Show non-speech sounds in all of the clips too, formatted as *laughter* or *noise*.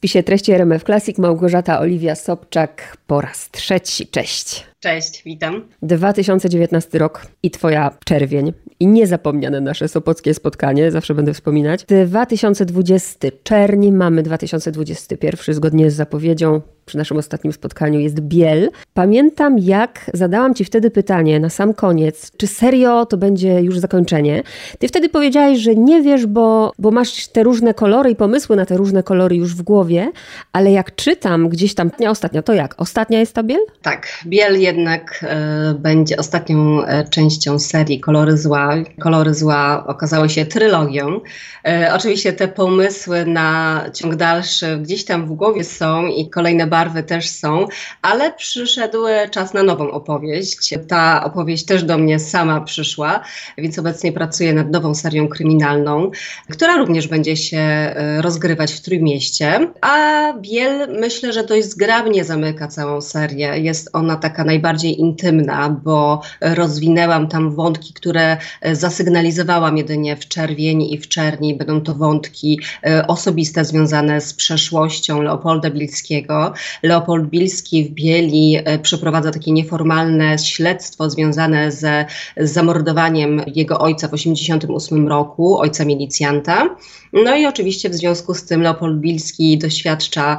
spisie treści RMF Classic Małgorzata Oliwia Sobczak po raz trzeci. Cześć. Cześć, witam. 2019 rok i Twoja czerwień i niezapomniane nasze sopockie spotkanie, zawsze będę wspominać. 2020 czerń, mamy 2021, zgodnie z zapowiedzią przy naszym ostatnim spotkaniu jest Biel. Pamiętam, jak zadałam Ci wtedy pytanie na sam koniec, czy serio to będzie już zakończenie. Ty wtedy powiedziałaś, że nie wiesz, bo, bo masz te różne kolory i pomysły na te różne kolory już w głowie, ale jak czytam gdzieś tam, nie ostatnia, to jak? Ostatnia jest ta Biel? Tak, Biel jednak e, będzie ostatnią e, częścią serii Kolory Zła. Kolory Zła okazały się trylogią. E, oczywiście te pomysły na ciąg dalszy gdzieś tam w głowie są i kolejne barwy też są, ale przyszedł czas na nową opowieść. Ta opowieść też do mnie sama przyszła, więc obecnie pracuję nad nową serią kryminalną, która również będzie się rozgrywać w Trójmieście. A Biel myślę, że dość zgrabnie zamyka całą serię. Jest ona taka najbardziej intymna, bo rozwinęłam tam wątki, które e, zasygnalizowałam jedynie w czerwieni i w czerni. Będą to wątki e, osobiste związane z przeszłością Leopolda Bilskiego. Leopold Bilski w Bieli e, przeprowadza takie nieformalne śledztwo związane ze zamordowaniem jego ojca w 1988 roku, ojca milicjanta. No i oczywiście w związku z tym Leopold Bilski doświadcza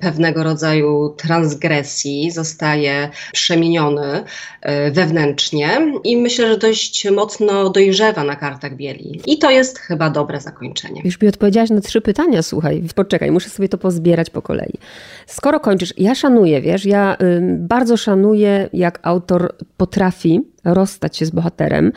pewnego rodzaju transgresji, zostaje przemieniony e, wewnętrznie i myślę, że dość mocno dojrzewa na kartach bieli. I to jest chyba dobre zakończenie. Już mi odpowiedziałaś na trzy pytania, słuchaj, poczekaj, muszę sobie to pozbierać po kolei. Skoro kończysz, ja szanuję, wiesz, ja bardzo szanuję, jak autor potrafi rozstać się z bohaterem,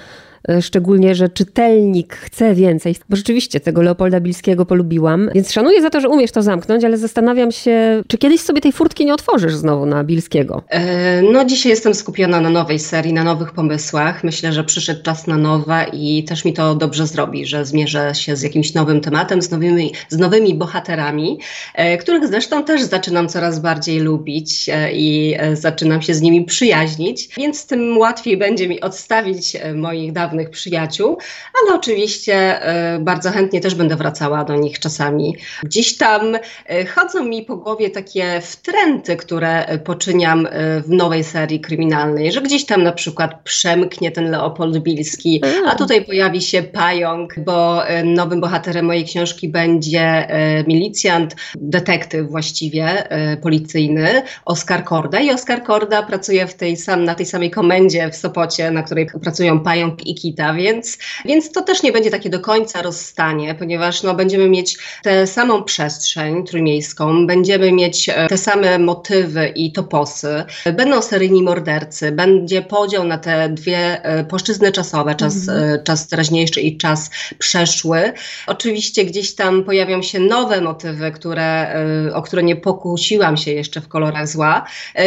szczególnie, że czytelnik chce więcej, bo rzeczywiście tego Leopolda Bilskiego polubiłam, więc szanuję za to, że umiesz to zamknąć, ale zastanawiam się, czy kiedyś sobie tej furtki nie otworzysz znowu na Bilskiego? E, no dzisiaj jestem skupiona na nowej serii, na nowych pomysłach. Myślę, że przyszedł czas na nowe i też mi to dobrze zrobi, że zmierzę się z jakimś nowym tematem, z nowymi, z nowymi bohaterami, e, których zresztą też zaczynam coraz bardziej lubić i zaczynam się z nimi przyjaźnić, więc tym łatwiej będzie mi odstawić moich dawnych dawnych przyjaciół, ale oczywiście e, bardzo chętnie też będę wracała do nich czasami. Gdzieś tam e, chodzą mi po głowie takie wtręty, które e, poczyniam w nowej serii kryminalnej, że gdzieś tam na przykład przemknie ten Leopold Bilski, a tutaj pojawi się pająk, bo nowym bohaterem mojej książki będzie milicjant, detektyw właściwie, policyjny, Oskar Korda i Oskar Korda pracuje w tej sam, na tej samej komendzie w Sopocie, na której pracują pająk i Kita, więc, więc to też nie będzie takie do końca rozstanie, ponieważ no, będziemy mieć tę samą przestrzeń trójmiejską, będziemy mieć e, te same motywy i toposy, będą seryjni mordercy, będzie podział na te dwie e, płaszczyzny czasowe, czas, mhm. czas teraźniejszy i czas przeszły. Oczywiście gdzieś tam pojawią się nowe motywy, które, o które nie pokusiłam się jeszcze w kolorach zła,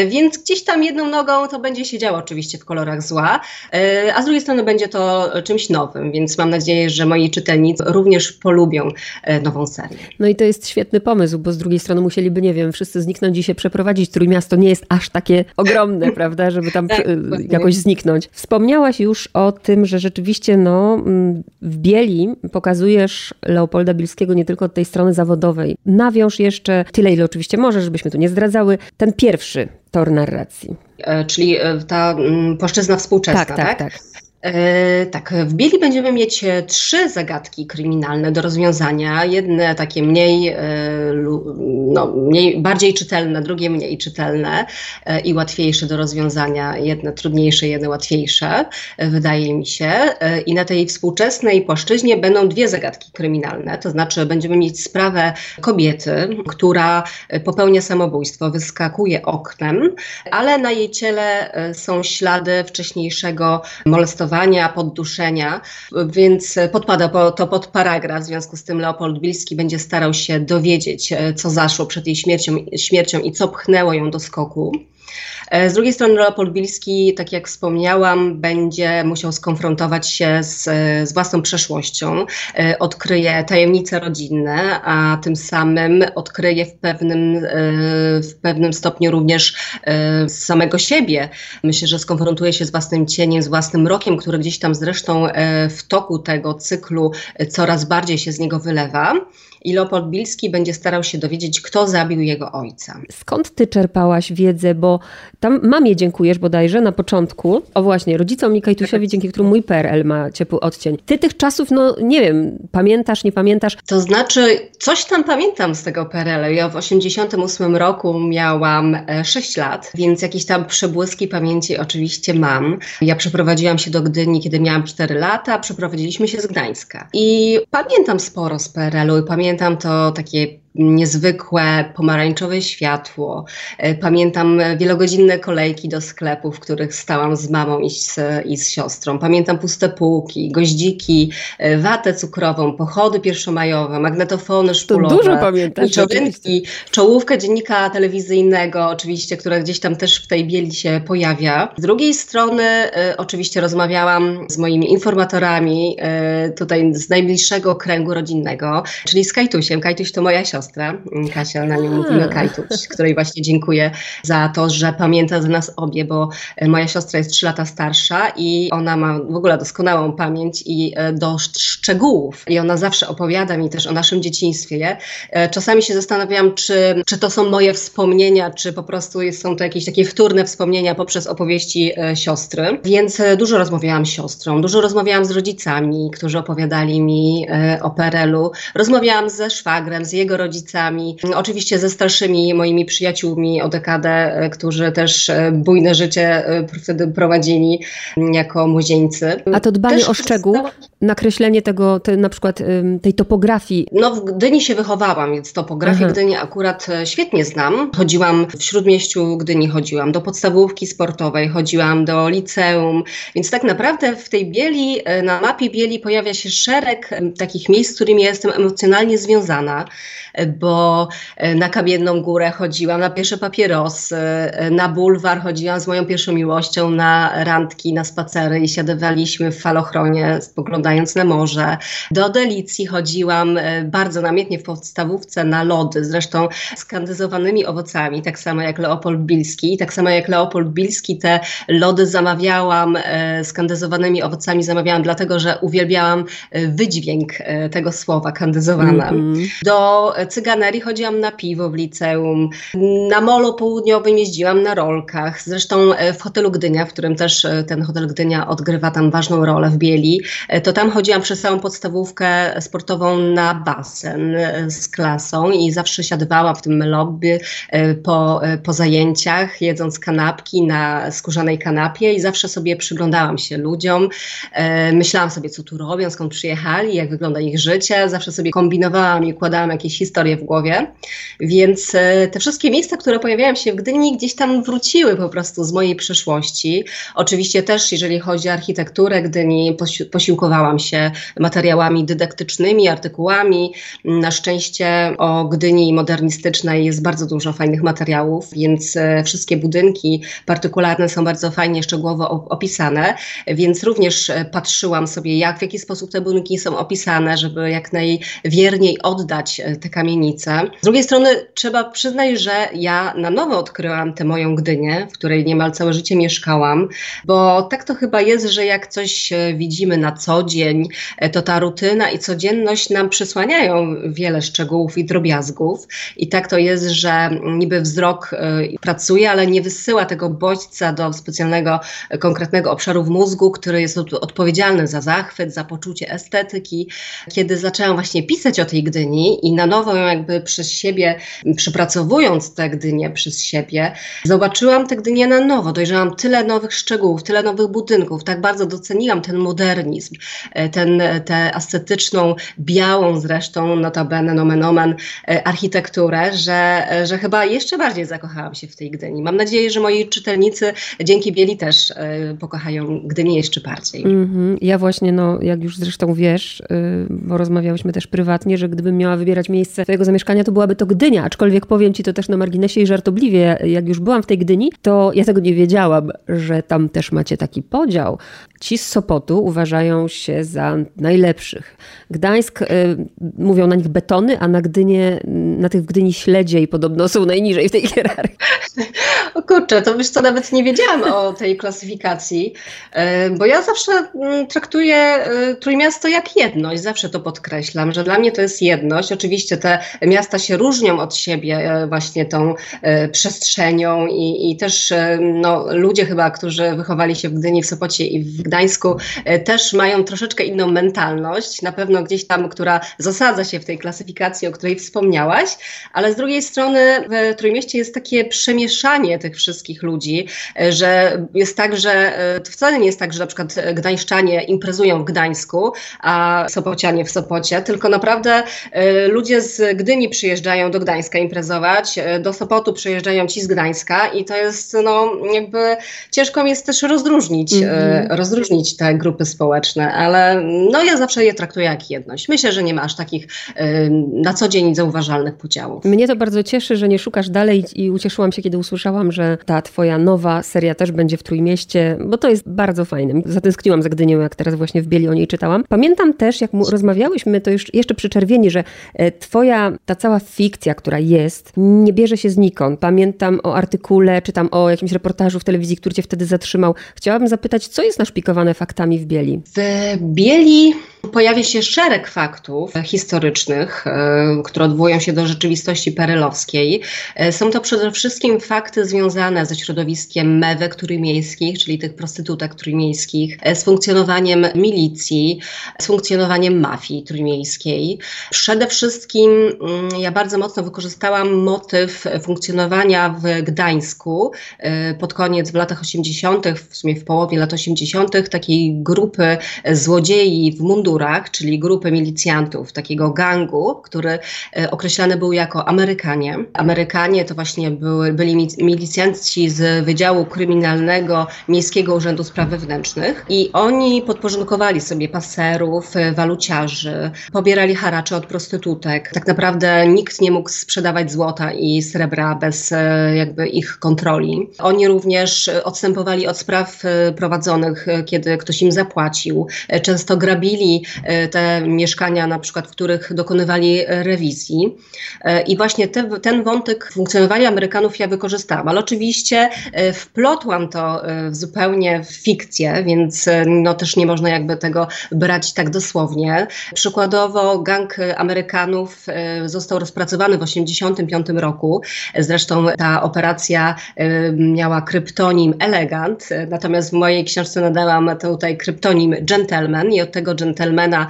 więc gdzieś tam jedną nogą to będzie się działo oczywiście w kolorach zła, a z drugiej strony będzie to czymś nowym, więc mam nadzieję, że moi czytelnicy również polubią e, nową serię. No i to jest świetny pomysł, bo z drugiej strony musieliby, nie wiem, wszyscy zniknąć i się przeprowadzić. Trójmiasto nie jest aż takie ogromne, *laughs* prawda, żeby tam tak, jakoś zniknąć. Wspomniałaś już o tym, że rzeczywiście no, mm, w Bieli pokazujesz Leopolda Bilskiego nie tylko od tej strony zawodowej. Nawiąż jeszcze tyle, ile oczywiście możesz, żebyśmy tu nie zdradzały, ten pierwszy tor narracji. E, czyli e, ta mm, płaszczyzna współczesna, tak? Tak, tak. tak. E, tak, w Bieli będziemy mieć e, trzy zagadki kryminalne do rozwiązania. Jedne takie mniej, e, no, mniej bardziej czytelne, drugie mniej czytelne i łatwiejsze do rozwiązania. Jedne trudniejsze, jedne łatwiejsze, wydaje mi się. I na tej współczesnej płaszczyźnie będą dwie zagadki kryminalne. To znaczy, będziemy mieć sprawę kobiety, która popełnia samobójstwo, wyskakuje oknem, ale na jej ciele są ślady wcześniejszego molestowania podduszenia, więc podpada to pod paragraf. W związku z tym Leopold Bilski będzie starał się dowiedzieć, e, co zaszło przed jej śmiercią, śmiercią i co pchnęło ją do skoku. E, z drugiej strony Leopold Bilski, tak jak wspomniałam, będzie musiał skonfrontować się z, z własną przeszłością, e, odkryje tajemnice rodzinne, a tym samym odkryje w pewnym, e, w pewnym stopniu również samego siebie. Myślę, że skonfrontuje się z własnym cieniem, z własnym rokiem, który gdzieś tam zresztą w toku tego cyklu coraz bardziej się z niego wylewa i Leopold Bilski będzie starał się dowiedzieć, kto zabił jego ojca. Skąd ty czerpałaś wiedzę, bo tam mamie dziękujesz bodajże na początku. O właśnie, rodzicom i Kajtusiowi, dzięki którym mój PRL ma ciepły odcień. Ty tych czasów, no nie wiem, pamiętasz, nie pamiętasz? To znaczy, coś tam pamiętam z tego PRL-u. Ja w 88 roku miałam 6 e, lat, więc jakieś tam przebłyski pamięci oczywiście mam. Ja przeprowadziłam się do Gdyni, kiedy miałam 4 lata, przeprowadziliśmy się z Gdańska. I pamiętam sporo z PRL-u i pamiętam to takie niezwykłe pomarańczowe światło. E, pamiętam wielogodzinne kolejki do sklepów, w których stałam z mamą i z, i z siostrą. Pamiętam puste półki, goździki, e, watę cukrową, pochody pierwszomajowe, magnetofony szpulowe. To dużo pamiętasz. czołówkę dziennika telewizyjnego, oczywiście, która gdzieś tam też w tej bieli się pojawia. Z drugiej strony e, oczywiście rozmawiałam z moimi informatorami tutaj z najbliższego kręgu rodzinnego, czyli z Kajtusiem. Kajtuś to moja siostra siostra, Kasia, na nią mówimy Kajtuś, której właśnie dziękuję za to, że pamięta za nas obie, bo e, moja siostra jest 3 lata starsza i ona ma w ogóle doskonałą pamięć i e, do szczegółów. I ona zawsze opowiada mi też o naszym dzieciństwie. E, czasami się zastanawiam, czy, czy to są moje wspomnienia, czy po prostu są to jakieś takie wtórne wspomnienia poprzez opowieści siostry. Więc dużo rozmawiałam z siostrą, dużo rozmawiałam z rodzicami, którzy opowiadali mi o PRL-u. Rozmawiałam ze szwagrem, z jego rodzicami, rodzicami, oczywiście ze starszymi moimi przyjaciółmi o dekadę, e, którzy też e, bujne życie e, wtedy prowadzili jako młodzieńcy. A to dbanie też o szczegół, nakreślenie tego, te, na przykład tej topografii. No w Gdyni się wychowałam, więc topografię Aha. Gdyni akurat świetnie znam. Chodziłam w Śródmieściu Gdyni, chodziłam do podstawówki sportowej, chodziłam do liceum, więc tak naprawdę w tej bieli, na mapie bieli pojawia się szereg takich miejsc, z którymi ja jestem emocjonalnie związana bo e, na Kamienną Górę chodziłam, na pierwsze papierosy, e, na bulwar chodziłam z moją pierwszą miłością na randki, na spacery i siadywaliśmy w falochronie, spoglądając na morze. Do Delicji chodziłam e, bardzo namiętnie w podstawówce na lody, zresztą z kandyzowanymi owocami, tak samo jak Leopold Bilski. Tak samo jak Leopold Bilski te lody zamawiałam z kandyzowanymi owocami, zamawiałam dlatego, że uwielbiałam wydźwięk tego słowa kandyzowana. Mm -hmm. Do cyganerii chodziłam na piwo w liceum, na molo południowym jeździłam na rolkach. Zresztą e, w hotelu Gdynia, w którym też e, ten hotel Gdynia odgrywa tam ważną rolę w Bieli, e, to tam chodziłam przez całą podstawówkę sportową na basen z klasą i zawsze siadywałam w tym lobby po, po zajęciach, jedząc kanapki na skórzanej kanapie i zawsze sobie przyglądałam się ludziom. Myślałam sobie, co tu robią, skąd przyjechali, jak wygląda ich życie. Zawsze sobie kombinowałam i układałam jakieś historie historię w głowie. Więc e, te wszystkie miejsca, które pojawiają się w Gdyni, gdzieś tam wróciły po prostu z mojej przeszłości. Oczywiście też, jeżeli chodzi o architekturę Gdyni, posiłkowałam się materiałami dydaktycznymi, artykułami. Na szczęście o Gdyni modernistycznej jest bardzo dużo fajnych materiałów, więc e, wszystkie budynki partykularne są bardzo fajnie, szczegółowo opisane, więc również e, patrzyłam sobie, jak, w jaki sposób te budynki są opisane, żeby jak najwierniej oddać te kamienie z drugiej strony trzeba przyznać, że ja na nowo odkryłam tę moją Gdynię, w której niemal całe życie mieszkałam, bo tak to chyba jest, że jak coś e, widzimy na co dzień, e, to ta rutyna i codzienność nam przysłaniają wiele szczegółów i drobiazgów. I tak to jest, że niby wzrok e, pracuje, ale nie wysyła tego bodźca do specjalnego, konkretnego obszaru w mózgu, który jest odpowiedzialny za zachwyt, za poczucie estetyki. Kiedy zaczęłam właśnie pisać o tej Gdyni i na nowo jakby przez siebie, przepracowując te Gdynie przez siebie, zobaczyłam te Gdynie na nowo, dojrzałam tyle nowych szczegółów, tyle nowych budynków, tak bardzo doceniłam ten modernizm, e, ten, tę ascetyczną, białą zresztą, notabene, nomen omen, e, architekturę, że, e, że chyba jeszcze bardziej zakochałam się w tej Gdyni. Mam nadzieję, że moi czytelnicy dzięki Bieli też pokochają Gdynię jeszcze bardziej. Mm -hmm. Ja właśnie, no, jak już zresztą wiesz, bo rozmawiałyśmy też prywatnie, że gdybym miała wybierać miejsce twojego zamieszkania to byłaby to Gdynia, aczkolwiek powiem ci to też na marginesie i żartobliwie, jak już byłam w tej Gdyni, to ja tego nie wiedziałam, że tam też macie taki podział. Ci z Sopotu uważają się za najlepszych. Gdańsk, y, mówią na nich betony, a na Gdynię, na tych w Gdyni śledzie i podobno są najniżej w tej hierarchii. *laughs* O kurczę, to wiesz co, nawet nie wiedziałam o tej klasyfikacji, y, bo ja zawsze mm, traktuję y, Trójmiasto jak jedność, zawsze to podkreślam, że dla mnie to jest jedność. Oczywiście te miasta się różnią od siebie y, właśnie tą przestrzenią i, i też no, ludzie chyba, którzy wychowali się w Gdyni, w Sopocie i w Gdańsku też mają troszeczkę inną mentalność, na pewno gdzieś tam, która zasadza się w tej klasyfikacji, o której wspomniałaś, ale z drugiej strony w Trójmieście jest takie przemieszanie tych wszystkich ludzi, że jest tak, że to wcale nie jest tak, że na przykład gdańszczanie imprezują w Gdańsku, a Sopocianie w Sopocie, tylko naprawdę e, ludzie z Gdyni przyjeżdżają do Gdańska imprezować, e, do Sopotu przyjeżdżają ci z Gdańska i to jest no jakby ciężko mi jest też rozróżnić, mm -hmm. rozróżnić te grupy społeczne, ale no ja zawsze je traktuję jak jedność. Myślę, że nie ma aż takich na co dzień zauważalnych podziałów. Mnie to bardzo cieszy, że nie szukasz dalej i ucieszyłam się, kiedy usłyszałam, że ta twoja nowa seria też będzie w Trójmieście, bo to jest bardzo fajne. Zatęskniłam za Gdynią, jak teraz właśnie w Bieli o niej czytałam. Pamiętam też, jak rozmawiałyśmy, to już jeszcze przy Czerwieni, że e, ta cała fikcja, która jest, nie bierze się znikąd. Pamiętam o artykule, czytam o jakimś reportażu w telewizji, który cię wtedy zatrzymał. Chciałabym zapytać, co jest naszpikowane faktami w Bieli? W Bieli pojawia się szereg faktów historycznych, e, które odwołują się do rzeczywistości perelowskiej. E, są to przede wszystkim fakty związane ze środowiskiem mewek trójmiejskich, czyli tych prostytutek trójmiejskich, e, z funkcjonowaniem milicji, z funkcjonowaniem mafii trójmiejskiej. Przede wszystkim ja bardzo mocno wykorzystałam motyw funkcjonowania w Gdańsku pod koniec w latach 80., w sumie w połowie lat 80., takiej grupy złodziei w mundurach, czyli grupy milicjantów, takiego gangu, który e, określany był jako Amerykanie. Amerykanie to właśnie były, byli milicjanci z Wydziału Kryminalnego Miejskiego Urzędu Spraw Wewnętrznych i oni podporządkowali sobie paserów, e, waluciarzy, pobierali haracze od prostytutek. Tak naprawdę nikt nie mógł sprzedawać złota i srebra bez e, jakby ich kontroli. Oni również odstępowali od spraw prowadzonych, kiedy ktoś im zapłacił. Często grabili te mieszkania, na przykład, w których dokonywali rewizji. E, I właśnie te, ten wątek funkcjonowania Amerykanów ja wykorzystałam, ale oczywiście e, wplotłam to e, zupełnie w fikcję, więc no też nie można jakby tego brać tak dosłownie. Przykładowo gang Amerykanów został rozpracowany w 1985 roku. Zresztą ta operacja miała kryptonim Elegant, natomiast w mojej książce nadałam tutaj kryptonim Gentleman i od tego gentlemana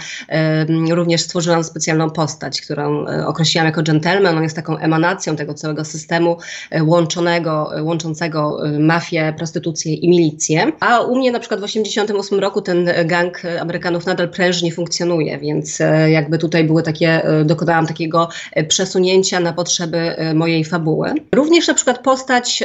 również stworzyłam specjalną postać, którą e, określiłam jako gentleman. On jest taką emanacją tego całego systemu e, łączonego, e, łączącego mafię, prostytucję i milicję. A u mnie na przykład w 1988 roku ten gang Amerykanów nadal prężnie funkcjonuje, więc jakby tutaj były takie, dokonałam takiego przesunięcia na potrzeby mojej fabuły. Również na przykład postać,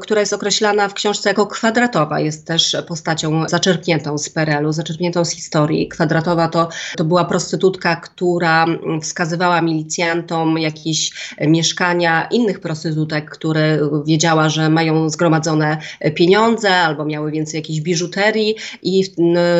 która jest określana w książce jako kwadratowa, jest też postacią zaczerpniętą z PRL-u, zaczerpniętą z historii. Kwadratowa to, to była prostytutka, która wskazywała milicjantom jakieś mieszkania innych prostytutek, które wiedziała, że mają zgromadzone pieniądze albo miały więcej jakiejś biżuterii i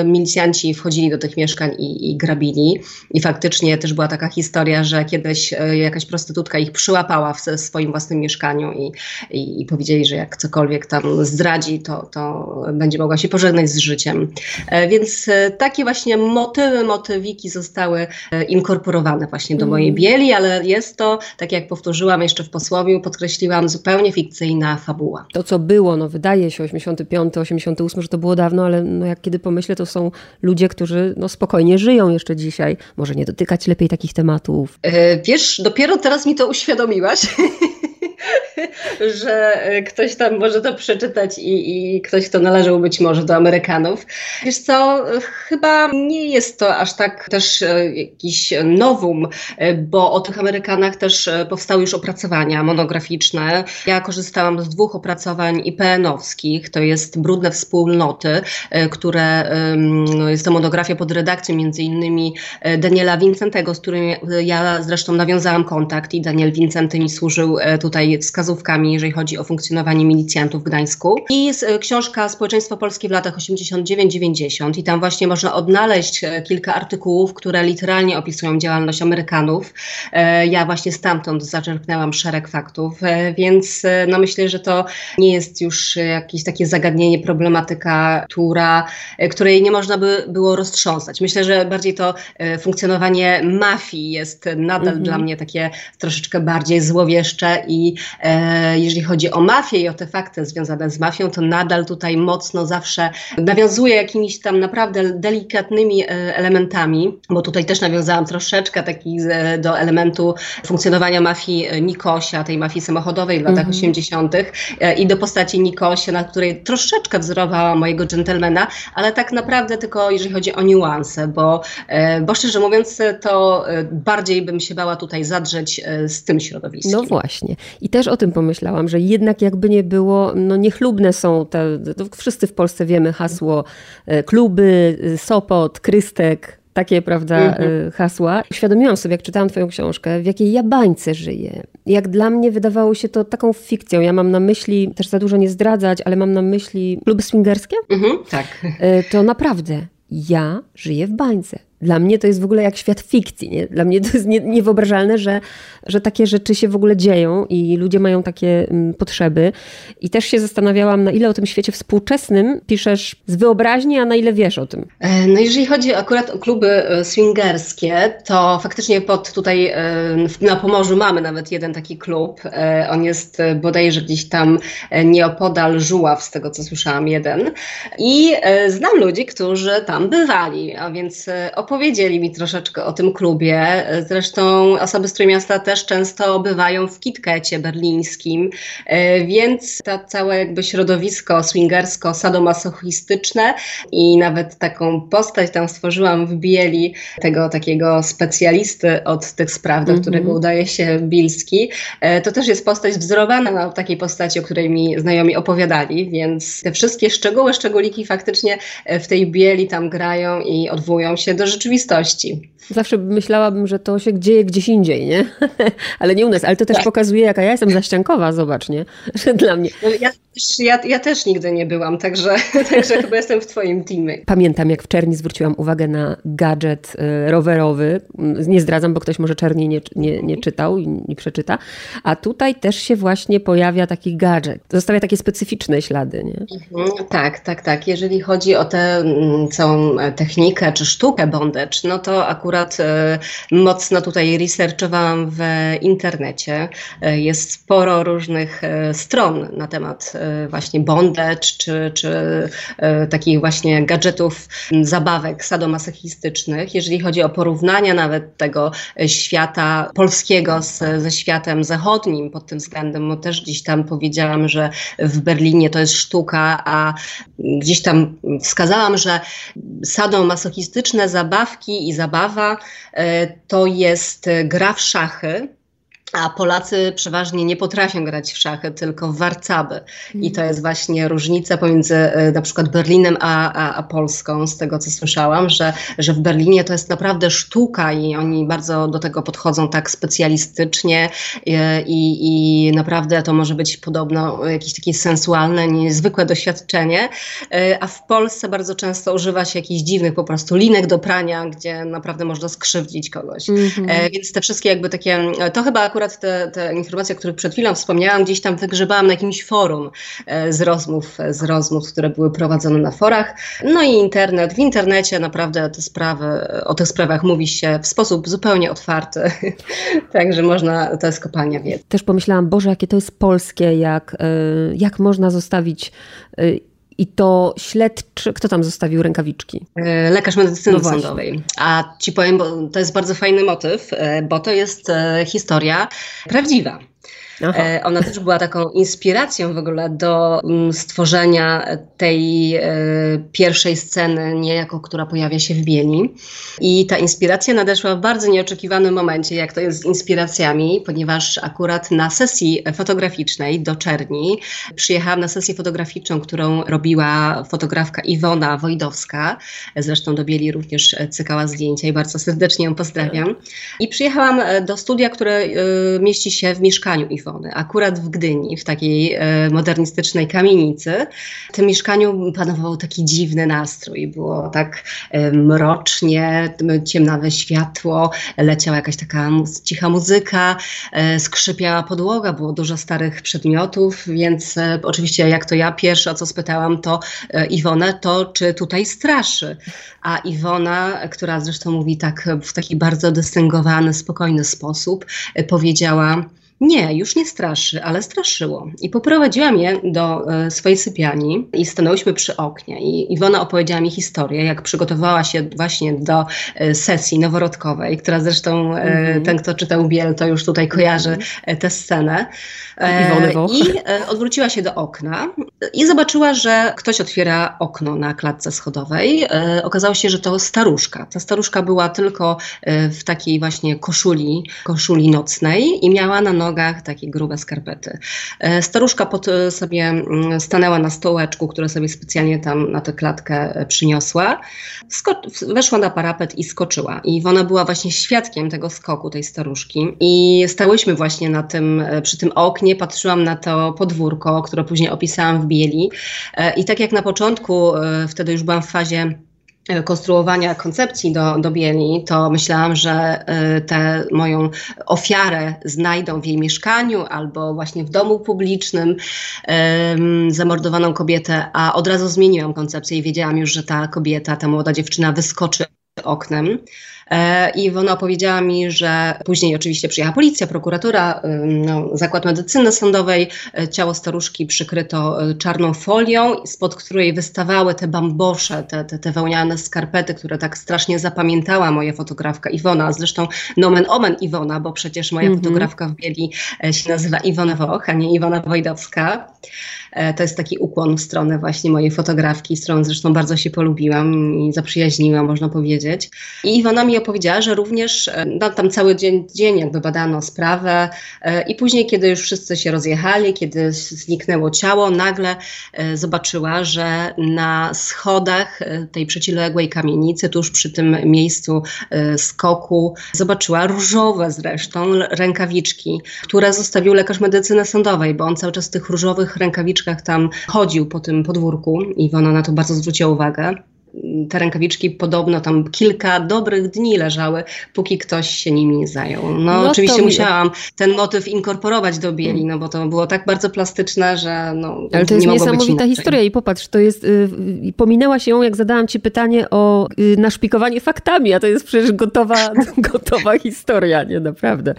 milicjanci wchodzili do tych mieszkań i, i grabili. I faktycznie też była taka historia, że kiedyś e, jakaś prostytutka ich przyłapała w swoim własnym mieszkaniu i, i, i powiedzieli, że jak cokolwiek tam zdradzi, to, to będzie mogła się pożegnać z życiem. E, więc e, takie właśnie motywy, motywiki zostały inkorporowane właśnie do mojej mm. bieli, ale jest to, tak jak powtórzyłam jeszcze w posłowiu, podkreśliłam, zupełnie fikcyjna fabuła. To, co było, no wydaje się 85, 88, że to było dawno, ale no jak kiedy pomyślę, to są ludzie, którzy no spokojnie żyją jeszcze dzisiaj. Może nie dotykać lepiej takich tematów. Yy, wiesz, dopiero teraz mi to uświadomiłaś. *laughs* *laughs* że ktoś tam może to przeczytać i, i ktoś, kto należał być może do Amerykanów. Wiesz co, chyba nie jest to aż tak też e, jakiś nowum, e, bo o tych Amerykanach też e, powstały już opracowania monograficzne. Ja korzystałam z dwóch opracowań IPN-owskich, to jest Brudne Wspólnoty, które no, jest to monografia pod redakcją między innymi Daniela Vincentego, z którym ja zresztą nawiązałam kontakt i Daniel Vincenty mi służył tutaj wskazówkami, jeżeli chodzi o funkcjonowanie milicjantów w Gdańsku. I książka Społeczeństwo Polskie w latach 89-90 i tam właśnie można odnaleźć kilka artykułów, które literalnie opisują działalność Amerykanów. E, ja właśnie stamtąd zaczerpnęłam szereg faktów, e, więc e, no myślę, że to nie jest już jakieś takie zagadnienie, problematyka, która, której nie można by było roztrząsać. Myślę, że bardziej to funkcjonowanie mafii jest nadal mhm. dla mnie takie troszeczkę bardziej złowieszcze i e, jeżeli chodzi o mafię i o te fakty związane z mafią, to nadal tutaj mocno zawsze nawiązuje jakimiś tam naprawdę delikatnymi elementami, bo tutaj też nawiązałam troszeczkę taki do elementu funkcjonowania mafii Nikosia, tej mafii samochodowej w latach -hmm. 80. E, i do postaci Nikosia, na której troszeczkę wzorowała mojego dżentelmena, ale tak naprawdę tylko jeżeli chodzi o niuanse, bo, e, bo szczerze mówiąc to e, bardziej bym się bała tutaj zadrzeć z tym środowiskiem. No właśnie. I też o tym pomyślałam, że jednak jakby nie było, no niechlubne są te, wszyscy w Polsce wiemy hasło kluby, Sopot, Krystek, takie, prawda, mhm. Y, hasła. Uświadomiłam sobie, jak czytałam twoją książkę, w jakiej ja bańce żyję. Jak dla mnie wydawało się to taką fikcją. Ja mam na myśli, też za dużo nie zdradzać, ale mam na myśli kluby swingerskie. Mhm, tak. To naprawdę ja żyję w bańce. Dla mnie to jest w ogóle jak świat fikcji. Nie? Dla mnie to jest nie, niewyobrażalne, że, że takie rzeczy się w ogóle dzieją i ludzie mają takie mm, potrzeby. I też się zastanawiałam, na ile o tym świecie współczesnym piszesz z wyobraźni, a na ile wiesz o tym. E, no jeżeli chodzi akurat o kluby e, swingerskie, to faktycznie pod tutaj e, na Pomorzu mamy nawet jeden taki klub. On jest bodajże gdzieś tam nieopodal Żuław, z tego co słyszałam, jeden. I znam ludzi, którzy tam bywali, a więc opowiedzieli mi troszeczkę o tym klubie. Zresztą osoby z Trójmiasta też często bywają w Kitkecie berlińskim, e, więc to całe jakby środowisko swingersko-sadomasochistyczne i nawet taką postać tam stworzyłam w bieli tego takiego specjalisty od tych spraw, do mm -hmm. którego udaje się Bilski. E, to też jest postać wzorowana na takiej postaci, o której mi znajomi opowiadali, więc te wszystkie szczegóły, szczególiki faktycznie w tej bieli tam grają i odwołują się do rzeczywistości rzeczywistości. Zawsze myślałabym, że to się dzieje gdzieś indziej, nie? *laughs* ale nie u nas. Ale to też tak. pokazuje, jaka ja jestem zaściankowa, zobacz, nie? *laughs* Że dla mnie. No ja, ja, ja, też nigdy nie byłam, także, *laughs* także chyba jestem w twoim teamie. Pamiętam, jak w Czerni zwróciłam uwagę na gadżet y, rowerowy. Nie zdradzam, bo ktoś może Czerni nie, nie, nie czytał i nie przeczyta. A tutaj też się właśnie pojawia taki gadżet. Zostawia takie specyficzne ślady, nie? Mhm, tak, tak, tak. Jeżeli chodzi o tę mm, całą technikę czy sztukę bondage, no to akurat e, mocno tutaj researchowałam w internecie. E, jest sporo różnych stron na temat właśnie bondage, czy, czy takich właśnie gadżetów, zabawek sadomasochistycznych. Jeżeli chodzi o porównania nawet tego świata polskiego z, ze światem zachodnim pod tym względem, bo też gdzieś tam powiedziałam, że w Berlinie to jest sztuka, a gdzieś tam wskazałam, że sadomasochistyczne zabawki i zabawa e, to jest gra w szachy a Polacy przeważnie nie potrafią grać w szachy, tylko w warcaby. I to jest właśnie różnica pomiędzy e, na przykład Berlinem a, a, a, Polską, z tego co słyszałam, że, że w Berlinie to jest naprawdę sztuka i oni bardzo do tego podchodzą tak specjalistycznie e, i, i naprawdę to może być podobno jakieś takie sensualne, niezwykłe doświadczenie. E, a w Polsce bardzo często używa się jakichś dziwnych po prostu linek do prania, gdzie naprawdę można skrzywdzić kogoś. Mm -hmm. Więc te wszystkie jakby takie, to chyba akurat akurat te, te informacje, o których przed chwilą wspomniałam, gdzieś tam wygrzebałam na jakimś forum e, z rozmów, z rozmów, które były prowadzone na forach. No i internet. W internecie naprawdę te sprawy, o tych sprawach mówi się w sposób zupełnie otwarty. *laughs* Także można, to jest kopalnia wiedzy. Też pomyślałam, Boże, jakie to jest polskie, jak, e, jak można zostawić e, i to śledczy, kto tam zostawił rękawiczki? E, lekarz medycyny no sądowej. A ci powiem, bo to jest bardzo fajny motyw, e, bo to jest e, historia prawdziwa. Aha. E, ona też była taką inspiracją w ogóle do mm, stworzenia tej e, pierwszej sceny, niejako, która pojawia się w Bieli. I ta inspiracja nadeszła w bardzo nieoczekiwanym momencie, jak to jest z inspiracjami, ponieważ akurat na sesji fotograficznej do Czerni przyjechałam na sesję fotograficzną, którą robiła fotografka Iwona Wojdowska. Zresztą do Bieli również cykała zdjęcia i bardzo serdecznie ją pozdrawiam. I przyjechałam do studia, które mieści się w mieszkaniu Iwony akurat w Gdyni, w takiej e, modernistycznej kamienicy. W tym mieszkaniu panował taki dziwny nastrój. Było tak e, mrocznie, ciemnawe światło, leciała jakaś taka cicha muzyka, e, skrzypiała podłoga, było dużo starych przedmiotów, więc oczywiście jak to ja pierwsza co spytałam to Iwonę, to czy tutaj straszy? A Iwona, która zresztą mówi tak w taki bardzo dystyngowany, spokojny sposób, powiedziała nie, już nie straszy, ale straszyło. I poprowadziła mnie do e, swojej sypialni i stanęłyśmy przy oknie. I Iwona opowiedziała mi historię, jak przygotowała się właśnie do e, sesji noworodkowej, która zresztą e, mm -hmm. ten, kto czytał Biel, to już tutaj kojarzy mm -hmm. tę scenę. E, I e, odwróciła się do okna i zobaczyła, że ktoś otwiera okno na klatce schodowej. Okazało się, że to staruszka. Ta staruszka była tylko w takiej właśnie koszuli, koszuli nocnej i miała na nogach takie grube skarpety. Staruszka pod sobie mm, stanęła na stołeczku, który sobie specjalnie tam na tę klatkę przyniosła. weszła na parapet i skoczyła. I ona była właśnie świadkiem tego skoku tej staruszki. I stałyśmy właśnie na tym, przy tym oknie nie patrzyłam na to podwórko, które później opisałam w Bieli. E, I tak jak na początku, e, wtedy już byłam w fazie e, konstruowania koncepcji do, do Bieli, to myślałam, że tę moją ofiarę znajdą w jej mieszkaniu albo właśnie w domu publicznym, zamordowaną kobietę, a od razu zmieniłam koncepcję i wiedziałam już, że ta kobieta, ta młoda dziewczyna wyskoczy oknem. E, I ona powiedziała mi, że później oczywiście przyjechała policja, prokuratura, no, zakład medycyny sądowej. E, ciało staruszki przykryto e, czarną folią, spod której wystawały te bambosze, te, te, te wełniane skarpety, które tak strasznie zapamiętała moja fotografka Iwona. Zresztą nomen omen Iwona, bo przecież moja mm -hmm. fotografka w Bieli się nazywa Iwona Woch, a nie Iwona Wojdowska. To jest taki ukłon w stronę właśnie mojej fotografki, z którą zresztą bardzo się polubiłam i zaprzyjaźniłam, można powiedzieć. I Iwona mi opowiedziała, że również e, no, tam cały dzień, dzień jakby badano sprawę e, i później, kiedy już wszyscy się rozjechali, kiedy zniknęło ciało, nagle e, zobaczyła, że na schodach tej przeciwległej kamienicy, tuż przy tym miejscu skoku, zobaczyła różowe zresztą rękawiczki, które zostawił lekarz medycyny sądowej, bo on cały czas w tych różowych rękawiczkach tam chodził po tym podwórku i ona na to bardzo zwróciła uwagę te rękawiczki podobno tam kilka dobrych dni leżały, póki ktoś się nimi zajął. No, no oczywiście musiałam ten motyw inkorporować do bieli, no bo to było tak bardzo plastyczne, że no, Ale to jest niesamowita historia i popatrz, to jest, yy, pominęła się ją, jak zadałam ci pytanie o yy, naszpikowanie faktami, a to jest przecież gotowa, *laughs* gotowa historia, nie, naprawdę.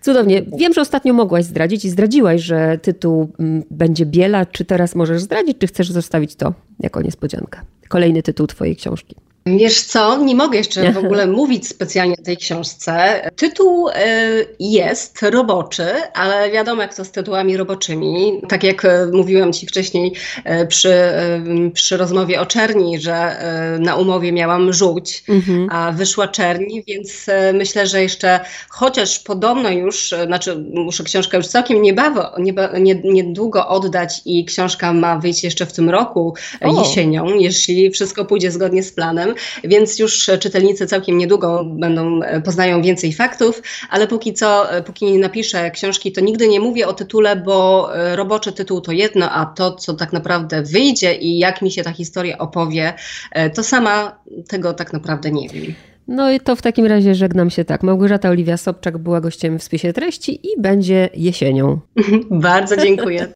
Cudownie. Wiem, że ostatnio mogłaś zdradzić i zdradziłaś, że tytuł mm, będzie Biela. Czy teraz możesz zdradzić, czy chcesz zostawić to jako niespodziankę? Kolejny tytuł twojej książki. Wiesz co, nie mogę jeszcze w ogóle mówić specjalnie o tej książce. Tytuł y, jest roboczy, ale wiadomo jak to z tytułami roboczymi. Tak jak y, mówiłam Ci wcześniej y, przy, przy rozmowie o czerni, że na umowie miałam żółć, mhm. a wyszła czerni, więc myślę, że jeszcze chociaż podobno już, znaczy muszę książkę już całkiem niedługo, niedługo oddać i książka ma wyjść jeszcze w tym roku o. jesienią, jeśli wszystko pójdzie zgodnie z planem więc już czytelnicy całkiem niedługo będą, e, poznają więcej faktów, ale póki co, e, póki nie napiszę książki, to nigdy nie mówię o tytule, bo e, roboczy tytuł to jedno, a to, co tak naprawdę wyjdzie i jak mi się ta historia opowie, to sama tego tak naprawdę nie wiem. No i to w takim razie żegnam się tak. Małgorzata Oliwia Sobczak była gościem w spisie treści i będzie jesienią. *laughs* Bardzo dziękuję.